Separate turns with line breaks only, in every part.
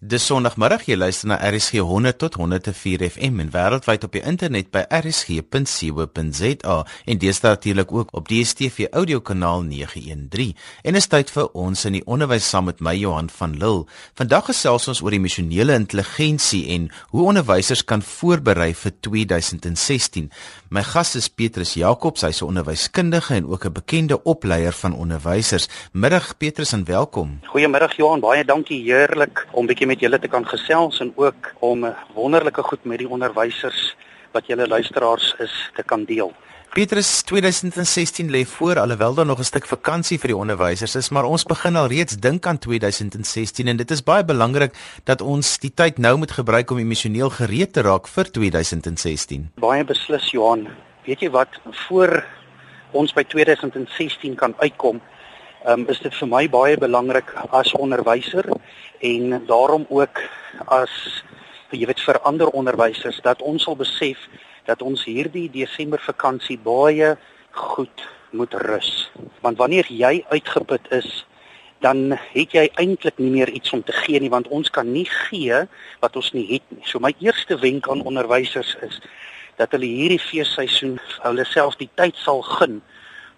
Dis Sondagmiddag jy luister na RSG 100 tot 104 FM en wêreldwyd op die internet by rsg.co.za en deesdae natuurlik ook op DStv audiokanaal 913. En is tyd vir ons in die onderwys saam met my Johan van Lille. Vandag gesels ons oor emosionele intelligensie en hoe onderwysers kan voorberei vir 2016. My gas is Petrus Jacobs, hy's 'n onderwyskundige en ook 'n bekende opleier van onderwysers. Middag Petrus en welkom.
Goeiemiddag Johan, baie dankie. Heerlik om bietjie met julle te kan gesels en ook om wonderlike goed met die onderwysers wat julle luisteraars is te kan deel.
Petrus 2016 lê voor alhoewel daar nog 'n stuk vakansie vir die onderwysers is, maar ons begin al reeds dink aan 2016 en dit is baie belangrik dat ons die tyd nou moet gebruik om emosioneel gereed te raak vir 2016.
Baie beslis Johan. Weet jy wat voor ons by 2016 kan uitkom, um, is dit vir my baie belangrik as onderwyser en daarom ook as jy weet vir ander onderwysers dat ons sal besef dat ons hierdie Desember vakansie baie goed moet rus. Want wanneer jy uitgeput is, dan het jy eintlik nie meer iets om te gee nie want ons kan nie gee wat ons nie het nie. So my eerste wenk aan onderwysers is dat hulle hierdie feesseisoen hulle self die tyd sal gun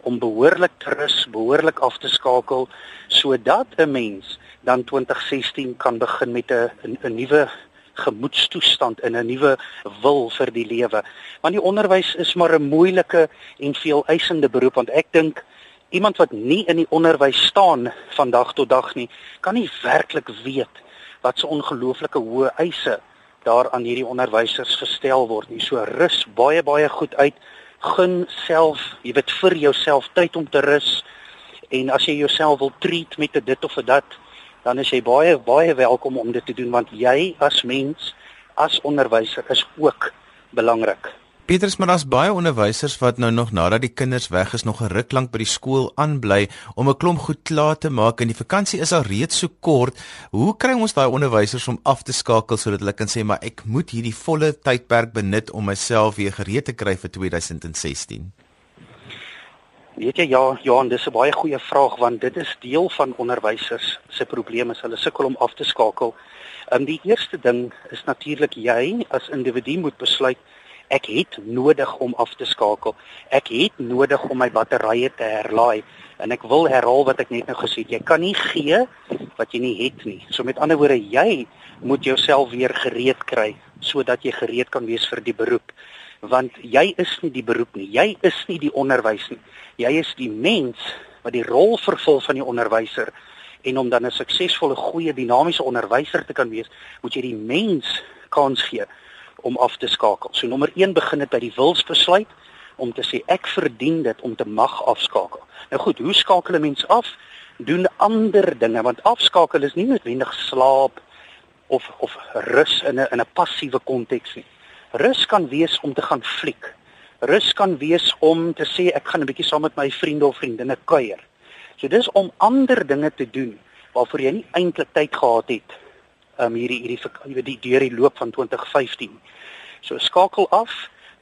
om behoorlik te rus, behoorlik af te skakel sodat 'n mens dan 2016 kan begin met 'n 'n nuwe gemoedstoestand in 'n nuwe wil vir die lewe. Want die onderwys is maar 'n moeilike en veel eisende beroep want ek dink iemand wat nie in die onderwys staan van dag tot dag nie, kan nie werklik weet wat se ongelooflike hoë eise daar aan hierdie onderwysers gestel word nie. So rus baie baie goed uit gun self, jy weet vir jouself tyd om te rus en as jy jouself wil treat met 'n dit of 'n dat, dan is jy baie baie welkom om dit te doen want jy as mens, as onderwyser is ook belangrik.
Pieters maar daar's baie onderwysers wat nou nog nadat die kinders weg is nog 'n ruk lank by die skool aanbly om 'n klomp goed klaar te maak en die vakansie is al reeds so kort. Hoe kry ons daai onderwysers om af te skakel sodat hulle kan sê maar ek moet hierdie volle tydperk benut om myself weer gereed te kry vir 2016?
Weet jy ja, Johan, dis 'n baie goeie vraag want dit is deel van onderwysers se probleme, hulle sukkel om af te skakel. Ehm, die eerste ding is natuurlik jy as individu moet besluit ek het nodig om af te skakel. Ek het nodig om my batterye te herlaai en ek wil herhaal wat ek net nou gesê het. Jy kan nie gee wat jy nie het nie. So met ander woorde, jy moet jouself weer gereed kry sodat jy gereed kan wees vir die beroep. Want jy is nie die beroep nie. Jy is nie die onderwys nie. Jy is die mens wat die rol vervul van die onderwyser en om dan 'n suksesvolle, goeie, dinamiese onderwyser te kan wees, moet jy die mens kans gee om af te skakel. So nommer 1 begin dit by die wilsbesluit om te sê ek verdien dit om te mag afskakel. Nou goed, hoe skakel 'n mens af? Doen ander dinge want afskakel is nie noodwendig slaap of of rus in 'n in 'n passiewe konteks nie. Rus kan wees om te gaan fliek. Rus kan wees om te sê ek gaan 'n bietjie saam met my vriende of vriendinne kuier. So dis om ander dinge te doen waarvoor jy nie eintlik tyd gehad het um, hierdie hierdie die deur die loop van 2015. So skakel af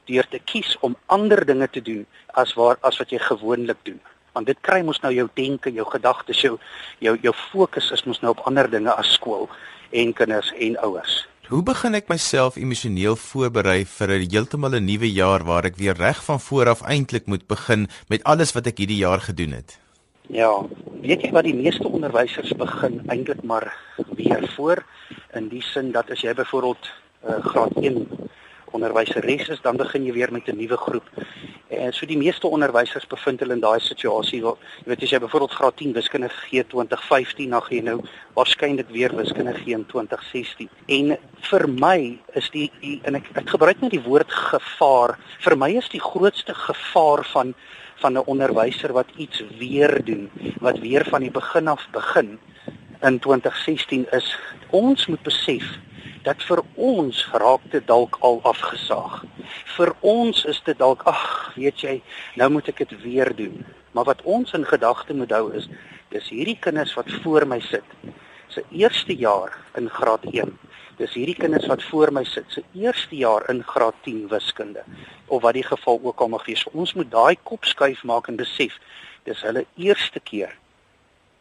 deur te kies om ander dinge te doen as waar as wat jy gewoonlik doen. Want dit kry mos nou jou denke, jou gedagtes, jou jou jou fokus is mos nou op ander dinge as skool en kinders en ouers.
Hoe begin ek myself emosioneel voorberei vir 'n heeltemal 'n nuwe jaar waar ek weer reg van voor af eintlik moet begin met alles wat ek hierdie jaar gedoen het?
Ja, weet jy wat die meeste onderwysers begin eintlik maar weer voor in die sin dat as jy byvoorbeeld uh, graad 1 onderwyseres is, dan begin jy weer met 'n nuwe groep. En so die meeste onderwysers bevind hulle in daai situasie. Jy weet as jy byvoorbeeld graad 10 wiskunde gee 2015, dan gaan jy nou waarskynlik weer wiskunde gee in 2016. En vir my is die, die en ek, ek gebruik net die woord gevaar. Vir my is die grootste gevaar van van 'n onderwyser wat iets weer doen, wat weer van die begin af begin in 2016 is ons moet besef dat vir ons raak dit dalk al afgesaag. Vir ons is dit dalk ag, weet jy, nou moet ek dit weer doen. Maar wat ons in gedagte moet hou is dis hierdie kinders wat voor my sit se eerste jaar in graad 1 Dis hierdie kinders wat voor my sit, se eerste jaar in graad 10 wiskunde of wat die geval ook al mag wees. Ons moet daai kop skuif maak en besef dis hulle eerste keer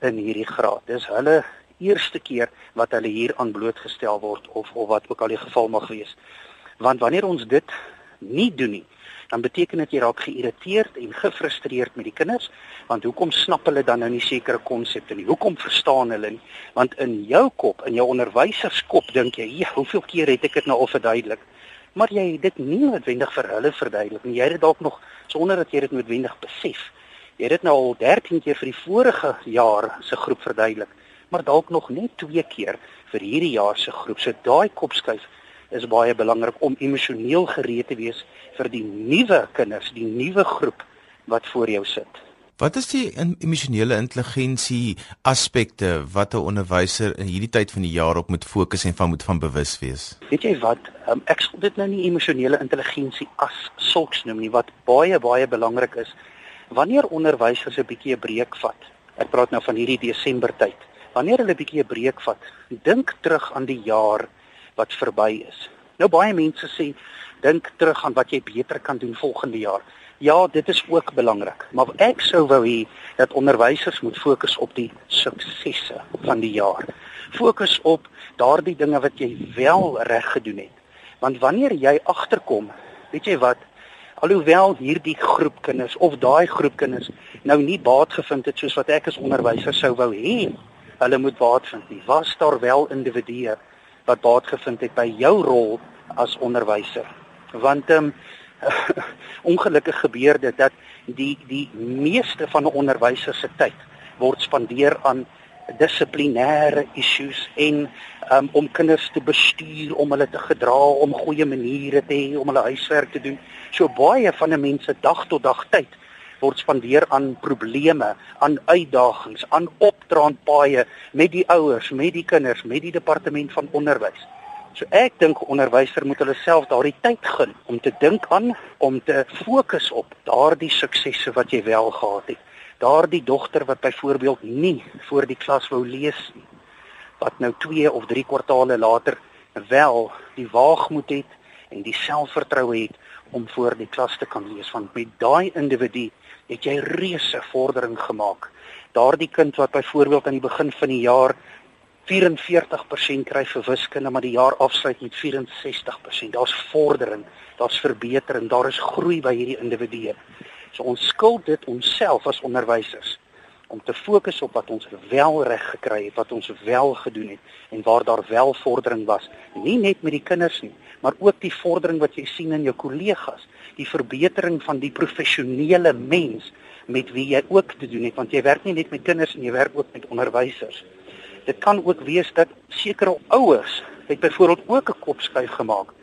in hierdie graad. Dis hulle eerste keer wat hulle hier aan blootgestel word of of wat ook al die geval mag wees. Want wanneer ons dit nie doen nie, dan beteken dit jy raak geïrriteerd en gefrustreerd met die kinders, want hoekom snap hulle dan nou nie sekere konsepte nie? Hoekom verstaan hulle nie? Want in jou kop, in jou onderwyserskop dink jy, "Ja, hoeveel keer het ek dit nou al verduidelik?" Maar jy het dit nie noodwendig vir hulle verduidelik nie. Jy het dit dalk nog sonder dat jy dit noodwendig besef. Jy het dit nou al 13 keer vir die vorige jaar se groep verduidelik, maar dalk nog net 2 keer vir hierdie jaar se groep. So daai kopskuif is baie belangrik om emosioneel gereed te wees vir die nuwe kinders, die nuwe groep wat voor jou sit.
Wat is die emosionele intelligensie aspekte wat 'n onderwyser in hierdie tyd van die jaar op moet fokus en van moet van bewus wees?
Weet jy wat, um, ek sê dit nou nie emosionele intelligensie as sulks noem nie, wat baie baie belangrik is. Wanneer onderwysers 'n bietjie 'n breek vat. Ek praat nou van hierdie Desember tyd. Wanneer hulle 'n bietjie 'n breek vat, dink terug aan die jaar wat verby is. Nou baie mense sê dink terug aan wat jy beter kan doen volgende jaar. Ja, dit is ook belangrik, maar ek sou wou hê dat onderwysers moet fokus op die suksesse van die jaar. Fokus op daardie dinge wat jy wel reg gedoen het. Want wanneer jy agterkom, weet jy wat, alhoewel hierdie groep kinders of daai groep kinders nou nie baat gevind het soos wat ek as onderwyser sou wou hê, hulle moet baat vind nie. Was daar wel individue wat baat gevind het by jou rol as onderwyser. Want ehm um, ongelukkig gebeur dit dat die die meeste van 'n onderwyser se tyd word spandeer aan dissiplinêre issues en um, om kinders te bestuur, om hulle te gedra, om goeie maniere te hê, om hulle huiswerk te doen. So baie van 'n mens se dag tot dag tyd word spandeer aan probleme, aan uitdagings, aan opdraandpaaie met die ouers, met die kinders, met die departement van onderwys. So ek dink onderwyser moet hulle self daardie tyd gun om te dink aan om te fokus op daardie suksesse wat jy wel gehad het. Daardie dogter wat byvoorbeeld nie voor die klas wou lees nie, wat nou 2 of 3 kwartaale later wel die waagmoed het en die selfvertroue het om voor die klas te kan lees want met daai individu het jy reuse vordering gemaak. Daardie kind wat byvoorbeeld aan die begin van die jaar 44% kry vir wiskunde, maar die jaar afsluit met 64%. Daar's vordering, daar's verbetering, daar is groei by hierdie individue. So ons skuld dit onsself as onderwysers om te fokus op wat ons wel reg gekry het, wat ons wel gedoen het en waar daar wel vordering was. Nie net met die kinders nie, maar ook die vordering wat jy sien in jou kollegas, die verbetering van die professionele mens met wie jy ook te doen het, want jy werk nie net met kinders nie, jy werk ook met onderwysers. Dit kan ook wees dat sekere ouers het byvoorbeeld ook 'n kopskuif gemaak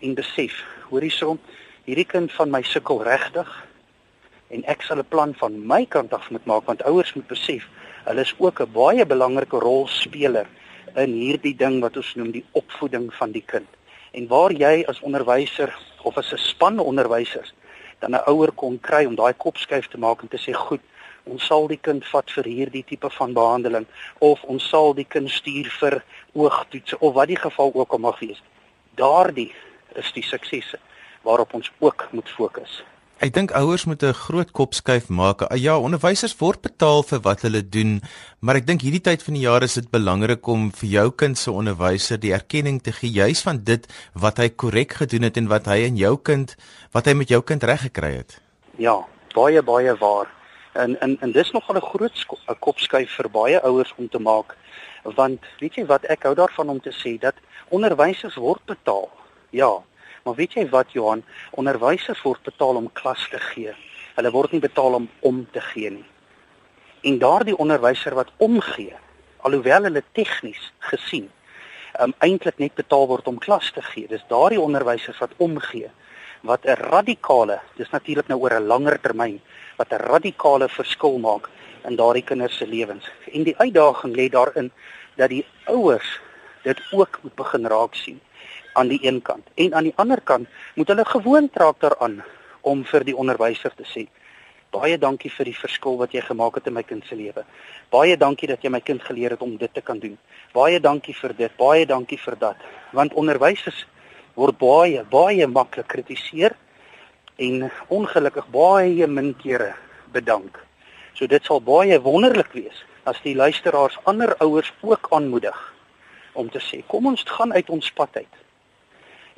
en besef, hoor hierson, hierdie kind van my sukkel regtig en ek sal 'n plan van my kant af moet maak want ouers moet besef, hulle is ook 'n baie belangrike rolspeler in hierdie ding wat ons noem die opvoeding van die kind. En waar jy as onderwyser of as 'n span onderwysers dan 'n ouer kon kry om daai kopskuif te maak en te sê goed, ons sal die kind vat vir hierdie tipe van behandeling of ons sal die kind stuur vir oogtoetse of wat die geval ook al mag wees. Daardie is die suksese waarop ons ook moet fokus.
Ek dink ouers moet 'n groot kop skuif maak. Ja, onderwysers word betaal vir wat hulle doen, maar ek dink hierdie tyd van die jaar is dit belangrik om vir jou kind se onderwyser die erkenning te gee juis van dit wat hy korrek gedoen het en wat hy in jou kind wat hy met jou kind reg gekry het.
Ja, baie baie waar. En en en dis nogal 'n groot kop skuif vir baie ouers om te maak want weet jy wat ek hou daarvan om te sê dat onderwysers word betaal. Ja, Maar weet jy wat Johan, onderwysers word betaal om klas te gee. Hulle word nie betaal om om te gee nie. En daardie onderwyser wat omgee, alhoewel hulle tegnies gesien um, eintlik net betaal word om klas te gee, dis daardie onderwysers wat omgee wat 'n radikale, dis natuurlik nou oor 'n langer termyn, wat 'n radikale verskil maak in daardie kinders se lewens. En die uitdaging lê daarin dat die ouers dit ook moet begin raak sien aan die een kant en aan die ander kant moet hulle gewoond raak daaraan om vir die onderwyser te sê baie dankie vir die verskil wat jy gemaak het in my kind se lewe. Baie dankie dat jy my kind geleer het om dit te kan doen. Baie dankie vir dit, baie dankie vir dat. Want onderwysers word baie baie maklik kritiseer en ongelukkig baie min kere bedank. So dit sal baie wonderlik wees as die luisteraars ander ouers ook aanmoedig om te sê kom ons gaan uit ons pad uit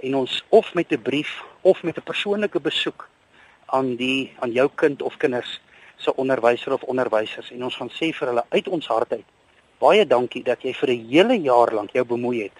en ons of met 'n brief of met 'n persoonlike besoek aan die aan jou kind of kinders se onderwyser of onderwysers en ons gaan sê vir hulle uit ons hart uit baie dankie dat jy vir 'n hele jaar lank jou bemoei het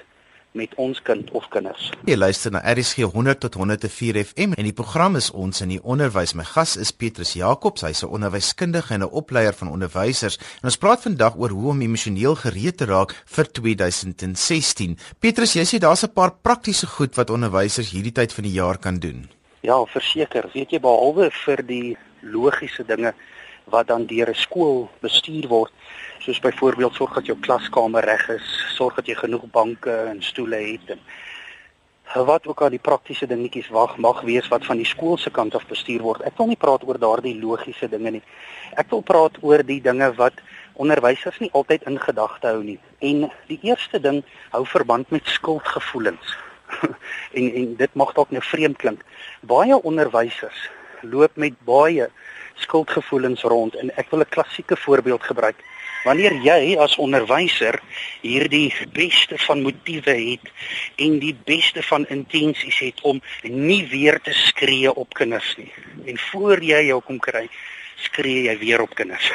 met ons kind of kinders.
Jy luister na RSG 100 tot 104 FM en die program is ons in die onderwys. My gas is Petrus Jacobs, hy's 'n onderwyskundige en 'n opleier van onderwysers. En ons praat vandag oor hoe om emosioneel gereed te raak vir 2016. Petrus, jy sê daar's 'n paar praktiese goed wat onderwysers hierdie tyd van die jaar kan doen.
Ja, verseker. Weet jy behalwe vir die logiese dinge wat dan deur 'n skool bestuur word, soos byvoorbeeld sorg dat jou klaskamer reg is, sorg dat jy genoeg banke en stoele het en wat ook al die praktiese dingetjies wag mag wees wat van die skool se kant af bestuur word. Ek wil nie praat oor daardie logiese dinge nie. Ek wil praat oor die dinge wat onderwysers nie altyd in gedagte hou nie. En die eerste ding hou verband met skuldgevoelens. en en dit mag dalk nou vreemd klink. Baie onderwysers loop met baie skuldgevoelens rond en ek wil 'n klassieke voorbeeld gebruik. Wanneer jy as onderwyser hierdie beste van motiewe het en die beste van intensies het om nie weer te skree op kinders nie en voor jy jou kom kry skree jy weer op kinders.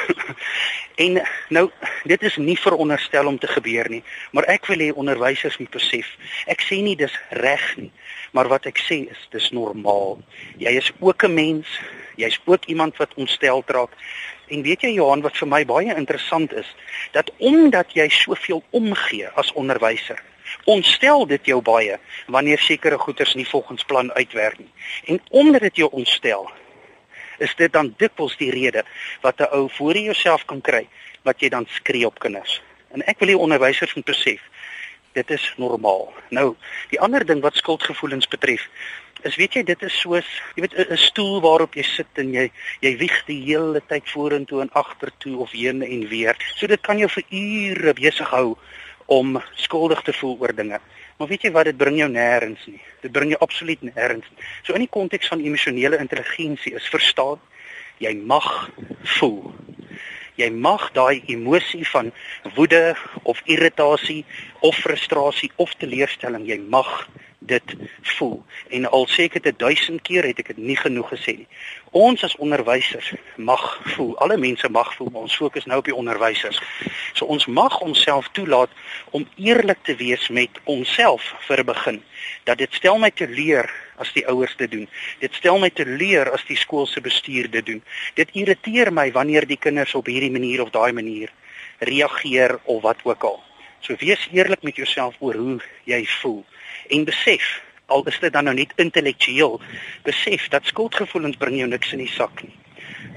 en nou dit is nie veronderstel om te gebeur nie, maar ek wil hê onderwysers moet besef. Ek sê nie dis reg nie, maar wat ek sê is dis normaal. Jy is ook 'n mens, jy's ook iemand wat ontstel raak En weet jy Johan wat vir my baie interessant is, dat omdat jy soveel omgee as onderwyser, ontstel dit jou baie wanneer sekere goeders nie volgens plan uitwerk nie. En omdat dit jou ontstel, is dit dan dikwels die rede wat 'n ou voor jouself kan kry wat jy dan skree op kinders. En ek wil die onderwysers moet besef, dit is normaal. Nou, die ander ding wat skuldgevoelens betref, is weet jy dit is soos jy weet 'n stoel waarop jy sit en jy jy wieg die hele tyd vorentoe en agtertoe of heen en weer. So dit kan jou vir ure besig hou om skuldig te voel oor dinge. Maar weet jy wat dit bring jou nêrens nie. Dit bring jou absoluut nêrens. So in die konteks van emosionele intelligensie is verstaan jy mag voel. Jy mag daai emosie van woede of irritasie of frustrasie of teleurstelling jy mag dit voel. En al sê ek dit 1000 keer het ek dit nie genoeg gesê nie. Ons as onderwysers mag voel. Alle mense mag voel, maar ons fokus nou op die onderwysers. So ons mag onsself toelaat om eerlik te wees met onsself vir 'n begin. Dat dit stel my te leer as die ouers dit doen. Dit stel my te leer as die skool se bestuur dit doen. Dit irriteer my wanneer die kinders op hierdie manier of daai manier reageer of wat ook al. So wees eerlik met jouself oor hoe jy voel en besef al is dit dan nou net intellektueel besef dat skuldgevoelens bring jou niks in die sak nie.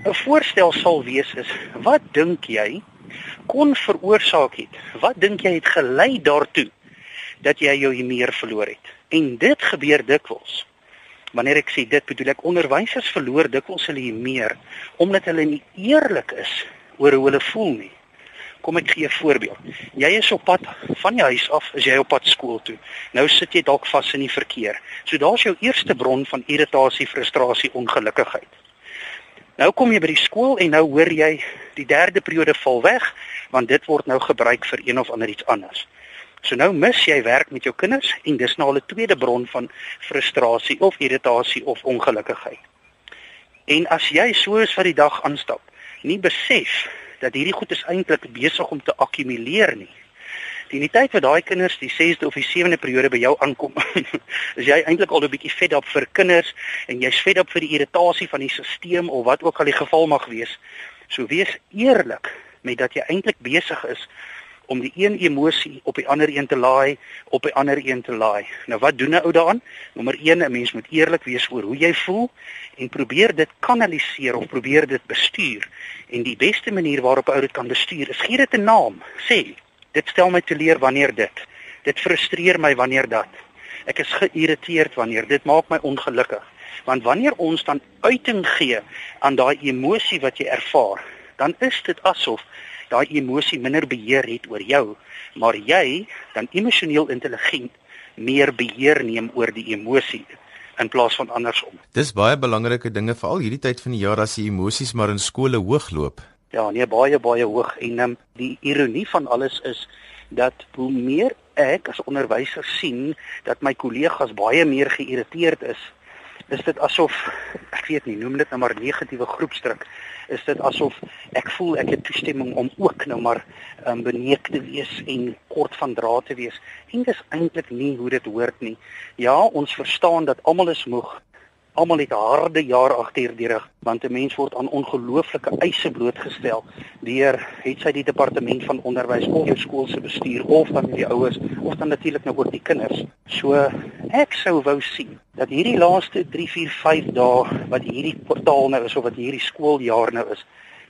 'n Voorstel sal wees is wat dink jy kon veroorsaak het? Wat dink jy het gelei daartoe dat jy jou meer verloor het? En dit gebeur dikwels. Wanneer ek sê dit bedoel ek onderwysers verloor dikwels hulle meer omdat hulle nie eerlik is oor hoe hulle voel nie. Kom ek gee 'n voorbeeld. Jy is op pad van jou huis af, is jy op pad skool toe. Nou sit jy dalk vas in die verkeer. So daar's jou eerste bron van irritasie, frustrasie, ongelukkigheid. Nou kom jy by die skool en nou hoor jy die derde periode val weg want dit word nou gebruik vir een of ander iets anders. So nou mis jy werk met jou kinders en dis nou al 'n tweede bron van frustrasie of irritasie of ongelukkigheid. En as jy soos vir die dag aanstap, nie besef dat hierdie goed is eintlik besig om te akkumuleer nie. Die in die tyd wat daai kinders die 6de of die 7de periode by jou aankom, is jy eintlik al 'n bietjie fed op vir kinders en jy's fed op vir die irritasie van die stelsel of wat ook al die geval mag wees. So wees eerlik met dat jy eintlik besig is om die een emosie op die ander een te laai, op die ander een te laai. Nou wat doen 'n ou daaraan? Nommer 1, 'n mens moet eerlik wees oor hoe jy voel en probeer dit kanaliseer of probeer dit bestuur. En die beste manier waarop 'n ou dit kan bestuur is gee dit 'n naam. Sê, dit stel my te leer wanneer dit. Dit frustreer my wanneer dat. Ek is geïrriteerd wanneer dit maak my ongelukkig. Want wanneer ons dan uiting gee aan daai emosie wat jy ervaar, dan is dit asof daai emosie minder beheer het oor jou, maar jy dan emosioneel intelligent meer beheer neem oor die emosie in plaas van andersom.
Dis baie belangrike dinge veral hierdie tyd van die jaar as die emosies maar in skole hoogloop.
Ja, nee, baie baie hoog en um, die ironie van alles is dat hoe meer ek as onderwyser sien dat my kollegas baie meer geïrriteerd is, is dit asof ek weet nie, noem dit nou maar negatiewe groepsdruk, is dit asof ek voel ek het toestemming om ook nou maar um, beneek te wees en kort van draad te wees. En dis eintlik nie hoe dit hoort nie. Ja, ons verstaan dat almal is moeg, almal het 'n harde jaar agter die rug want 'n mens word aan ongelooflike eise blootgestel deur het sy die departement van onderwys of jou skool se bestuur of dan die ouers of dan natuurlik nou ook die kinders. So ek sou wou sien dat hierdie laaste 3 4 5 dae wat hierdie portaal nou is of wat hierdie skooljaar nou is,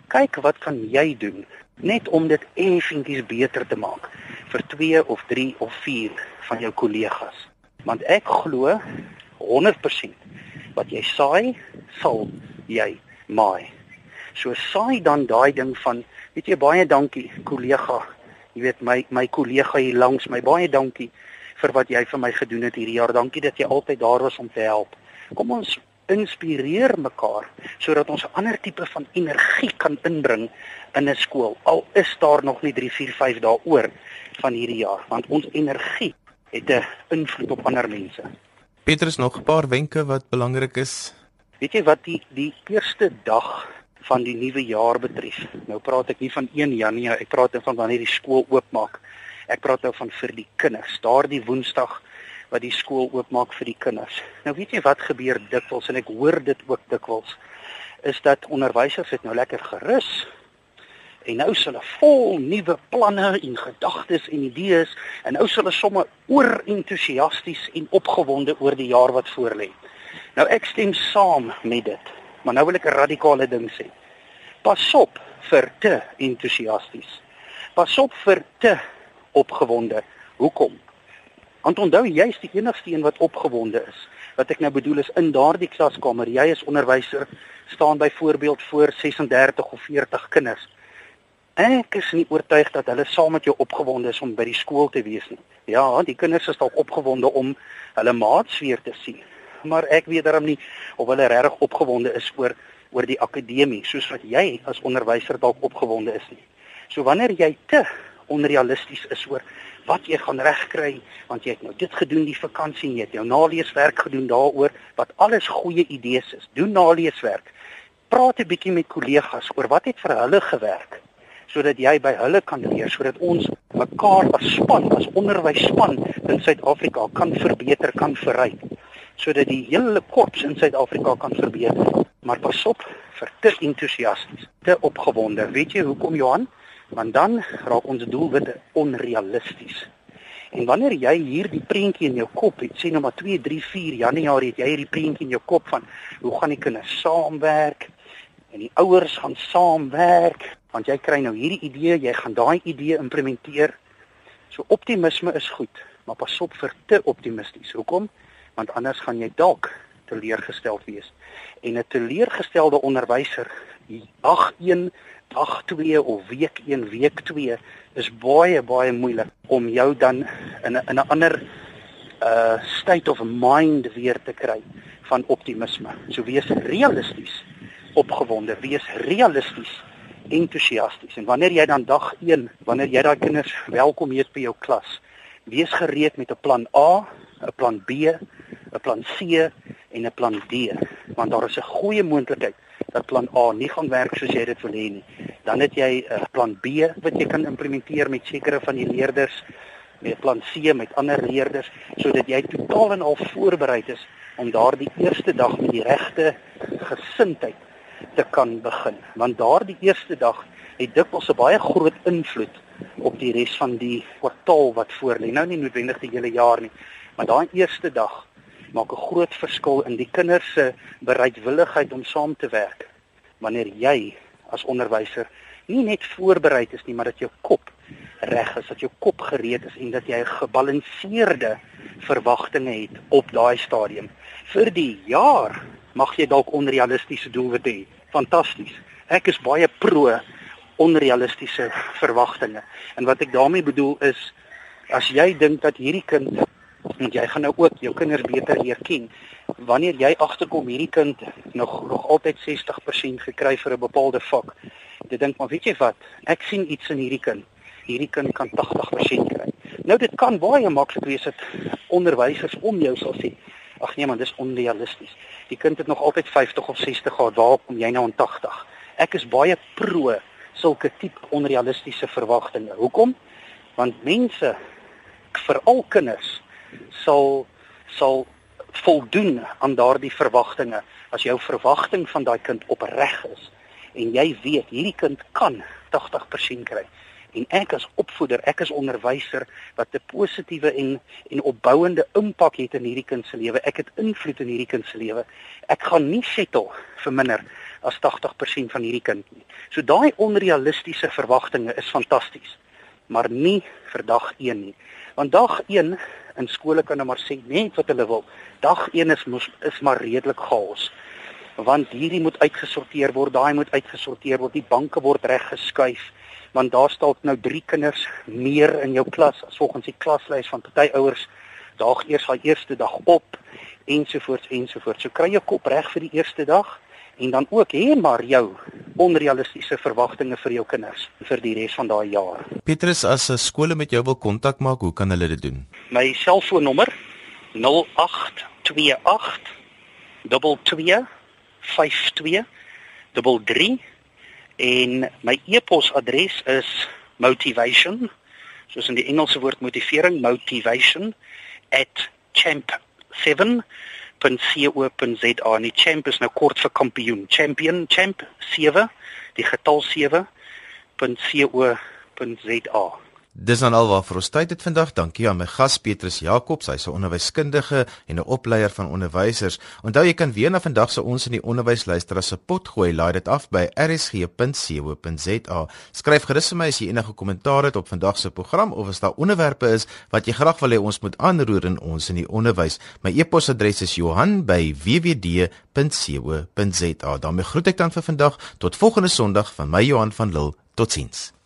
kyk wat kan jy doen net om dit effentjies beter te maak vir 2 of 3 of 4 van jou kollegas. Want ek glo 100% wat jy saai, sal jy maai. So saai dan daai ding van, weet jy baie dankie kollega. Jy weet my my kollega hier langs my baie dankie vir wat jy vir my gedoen het hierdie jaar. Dankie dat jy altyd daar was om te help. Kom ons inspireer mekaar sodat ons 'n ander tipe van energie kan inbring in 'n skool. Al is daar nog nie 3 4 5 dae oor van hierdie jaar, want ons energie het 'n invloed op ander mense.
Petrus nog 'n paar wenke wat belangrik is.
Weet jy wat die die eerste dag van die nuwe jaar betref? Nou praat ek nie van 1 Januarie, ek praat van wanneer die skool oopmaak. Ek praat nou van vir die kinders, daardie Woensdag wat die skool oopmaak vir die kinders. Nou weet jy wat gebeur dikwels en ek hoor dit ook dikwels is dat onderwysers het nou lekker gerus En nou is hulle vol nuwe planne en gedagtes en idees en nou is hulle sommer oor entoesiasties en opgewonde oor die jaar wat voorlê. Nou ek stem saam met dit, maar nou wil ek 'n radikale ding sê. Pas op vir te entoesiasties. Pas op vir te opgewonde. Hoekom? Want onthou jy's die enigste een wat opgewonde is. Wat ek nou bedoel is in daardie klaskamer, jy as onderwyser staan byvoorbeeld voor 36 of 40 kinders Ek is nie oortuig dat hulle saam met jou opgewonde is om by die skool te wees nie. Ja, die kinders is dalk opgewonde om hulle maats weer te sien. Maar ek weet darm nie of hulle regtig opgewonde is oor oor die akademie soos wat jy as onderwyser dalk opgewonde is nie. So wanneer jy te onrealisties is oor wat jy gaan regkry want jy het nou dit gedoen die vakansie en jy het jou naleeswerk gedoen daaroor wat alles goeie idees is. Doen naleeswerk. Praat 'n bietjie met kollegas oor wat het vir hulle gewerk sodat jy by hulle kan leer sodat ons mekaar as span as onderwysspan in Suid-Afrika kan verbeter kan verryk sodat die hele korps in Suid-Afrika kan verbeter. Maar pas op vir te entoesiasties te opgewonde. Weet jy hoekom Johan? Want dan raak ons doelwitte onrealisties. En wanneer jy hierdie prentjie in jou kop het sê nou maar 2 3 4 Januarie het jy hierdie prentjie in jou kop van hoe gaan die kinders saamwerk en die ouers gaan saamwerk want jy kry nou hierdie idee, jy gaan daai idee implementeer. So optimisme is goed, maar pas op vir te optimisties. Hoekom? Want anders gaan jy dalk teleurgestel wees. En 'n teleurgestelde onderwyser, dag 1, dag 2 of week 1, week 2 is baie baie moeilik om jou dan in 'n in 'n ander uh state of mind weer te kry van optimisme. So wees realisties, opgewonde, wees realisties entoesiasties. En wanneer jy dan dag 1, wanneer jy daai kinders welkom heet by jou klas, wees gereed met 'n plan A, 'n plan B, 'n plan C en 'n plan D, want daar is 'n goeie moontlikheid dat plan A nie gaan werk soos jy dit wil hê nie. Dan het jy 'n plan B wat jy kan implementeer met sekere van die leerders, met plan C met ander leerders sodat jy totaal en al voorberei is om daardie eerste dag met die regte gesindheid te kan begin want daardie eerste dag het dikwels 'n baie groot invloed op die res van die kwartaal wat voorlê. Nou nie noodwendig die hele jaar nie maar daai eerste dag maak 'n groot verskil in die kinders se bereidwilligheid om saam te werk. Wanneer jy as onderwyser nie net voorberei is nie maar dat jou kop reg is dat jou kop gereed is en dat jy gebalanseerde verwagtinge het op daai stadium vir die jaar mag jy dalk onrealistiese doelwitte hê. Fantasties. Ek is baie pro onrealistiese verwagtinge. En wat ek daarmee bedoel is as jy dink dat hierdie kind want jy gaan nou ook jou kinders beter leer ken. Wanneer jy agterkom hierdie kind nog nog altyd 60% gekry vir 'n bepaalde vak, Dit dink maar weet jy wat? Ek sien iets in hierdie kind. Hierdie kind kan 80% kry. Nou dit kan baie maklik wees dat onderwysers om jou sal sê, ag nee man, dis onrealisties. Die kind het nog altyd 50 of 60 gehad, waar kom jy nou aan 80? Ek is baie pro sulke tipe onrealistiese verwagtinge. Hoekom? Want mense, veral kinders, sal sal voldoen aan daardie verwagtinge as jou verwagting van daai kind opreg is en jy weet hierdie kind kan 80% kry en ek as opvoeder, ek as onderwyser wat 'n positiewe en en opbouende impak het in hierdie kind se lewe. Ek het invloed in hierdie kind se lewe. Ek gaan nie settle vir minder as 80% van hierdie kind nie. So daai onrealistiese verwagtinge is fantasties, maar nie vir dag 1 nie. Want dag 1 in skole kan nou maar sê net wat hulle wil. Dag 1 is mos is maar redelik chaos. Want hierdie moet uitgesorteer word, daai moet uitgesorteer word, die banke word reg geskuif want daar staan nou 3 kinders meer in jou klas as volgens die klaslys van party ouers daag eers haar eerste dag op ensovoorts ensovoorts. So kry jy kop reg vir die eerste dag en dan ook hê maar jou onrealistiese verwagtinge vir jou kinders vir die res van daai jaar.
Petrus, as 'n skole met jou wil kontak maak, hoe kan hulle dit doen?
My selfoonnommer 0828 22 52 33 en my e-posadres is motivation soos in die Engelse woord motivering motivation @champ7.co.za en die champ is nou kort vir kampioen. Champion champ 7 die getal 7.co.za
Dis dan alwaar vir ons tyd het vandag. Dankie aan my gas Petrus Jacobs, hy's 'n onderwyskundige en 'n opleier van onderwysers. Onthou jy kan weer na vandag se ons in die onderwys luister as 'n pot gooi. Laai dit af by rsg.co.za. Skryf gerus vir my as jy enige kommentaar het op vandag se program of as daar onderwerpe is wat jy graag wil hê ons moet aanroer in ons in die onderwys. My e-posadres is Johan@wwd.co.za. daarmee groet ek dan vir vandag tot volgende Sondag van my Johan van Lille. Totsiens.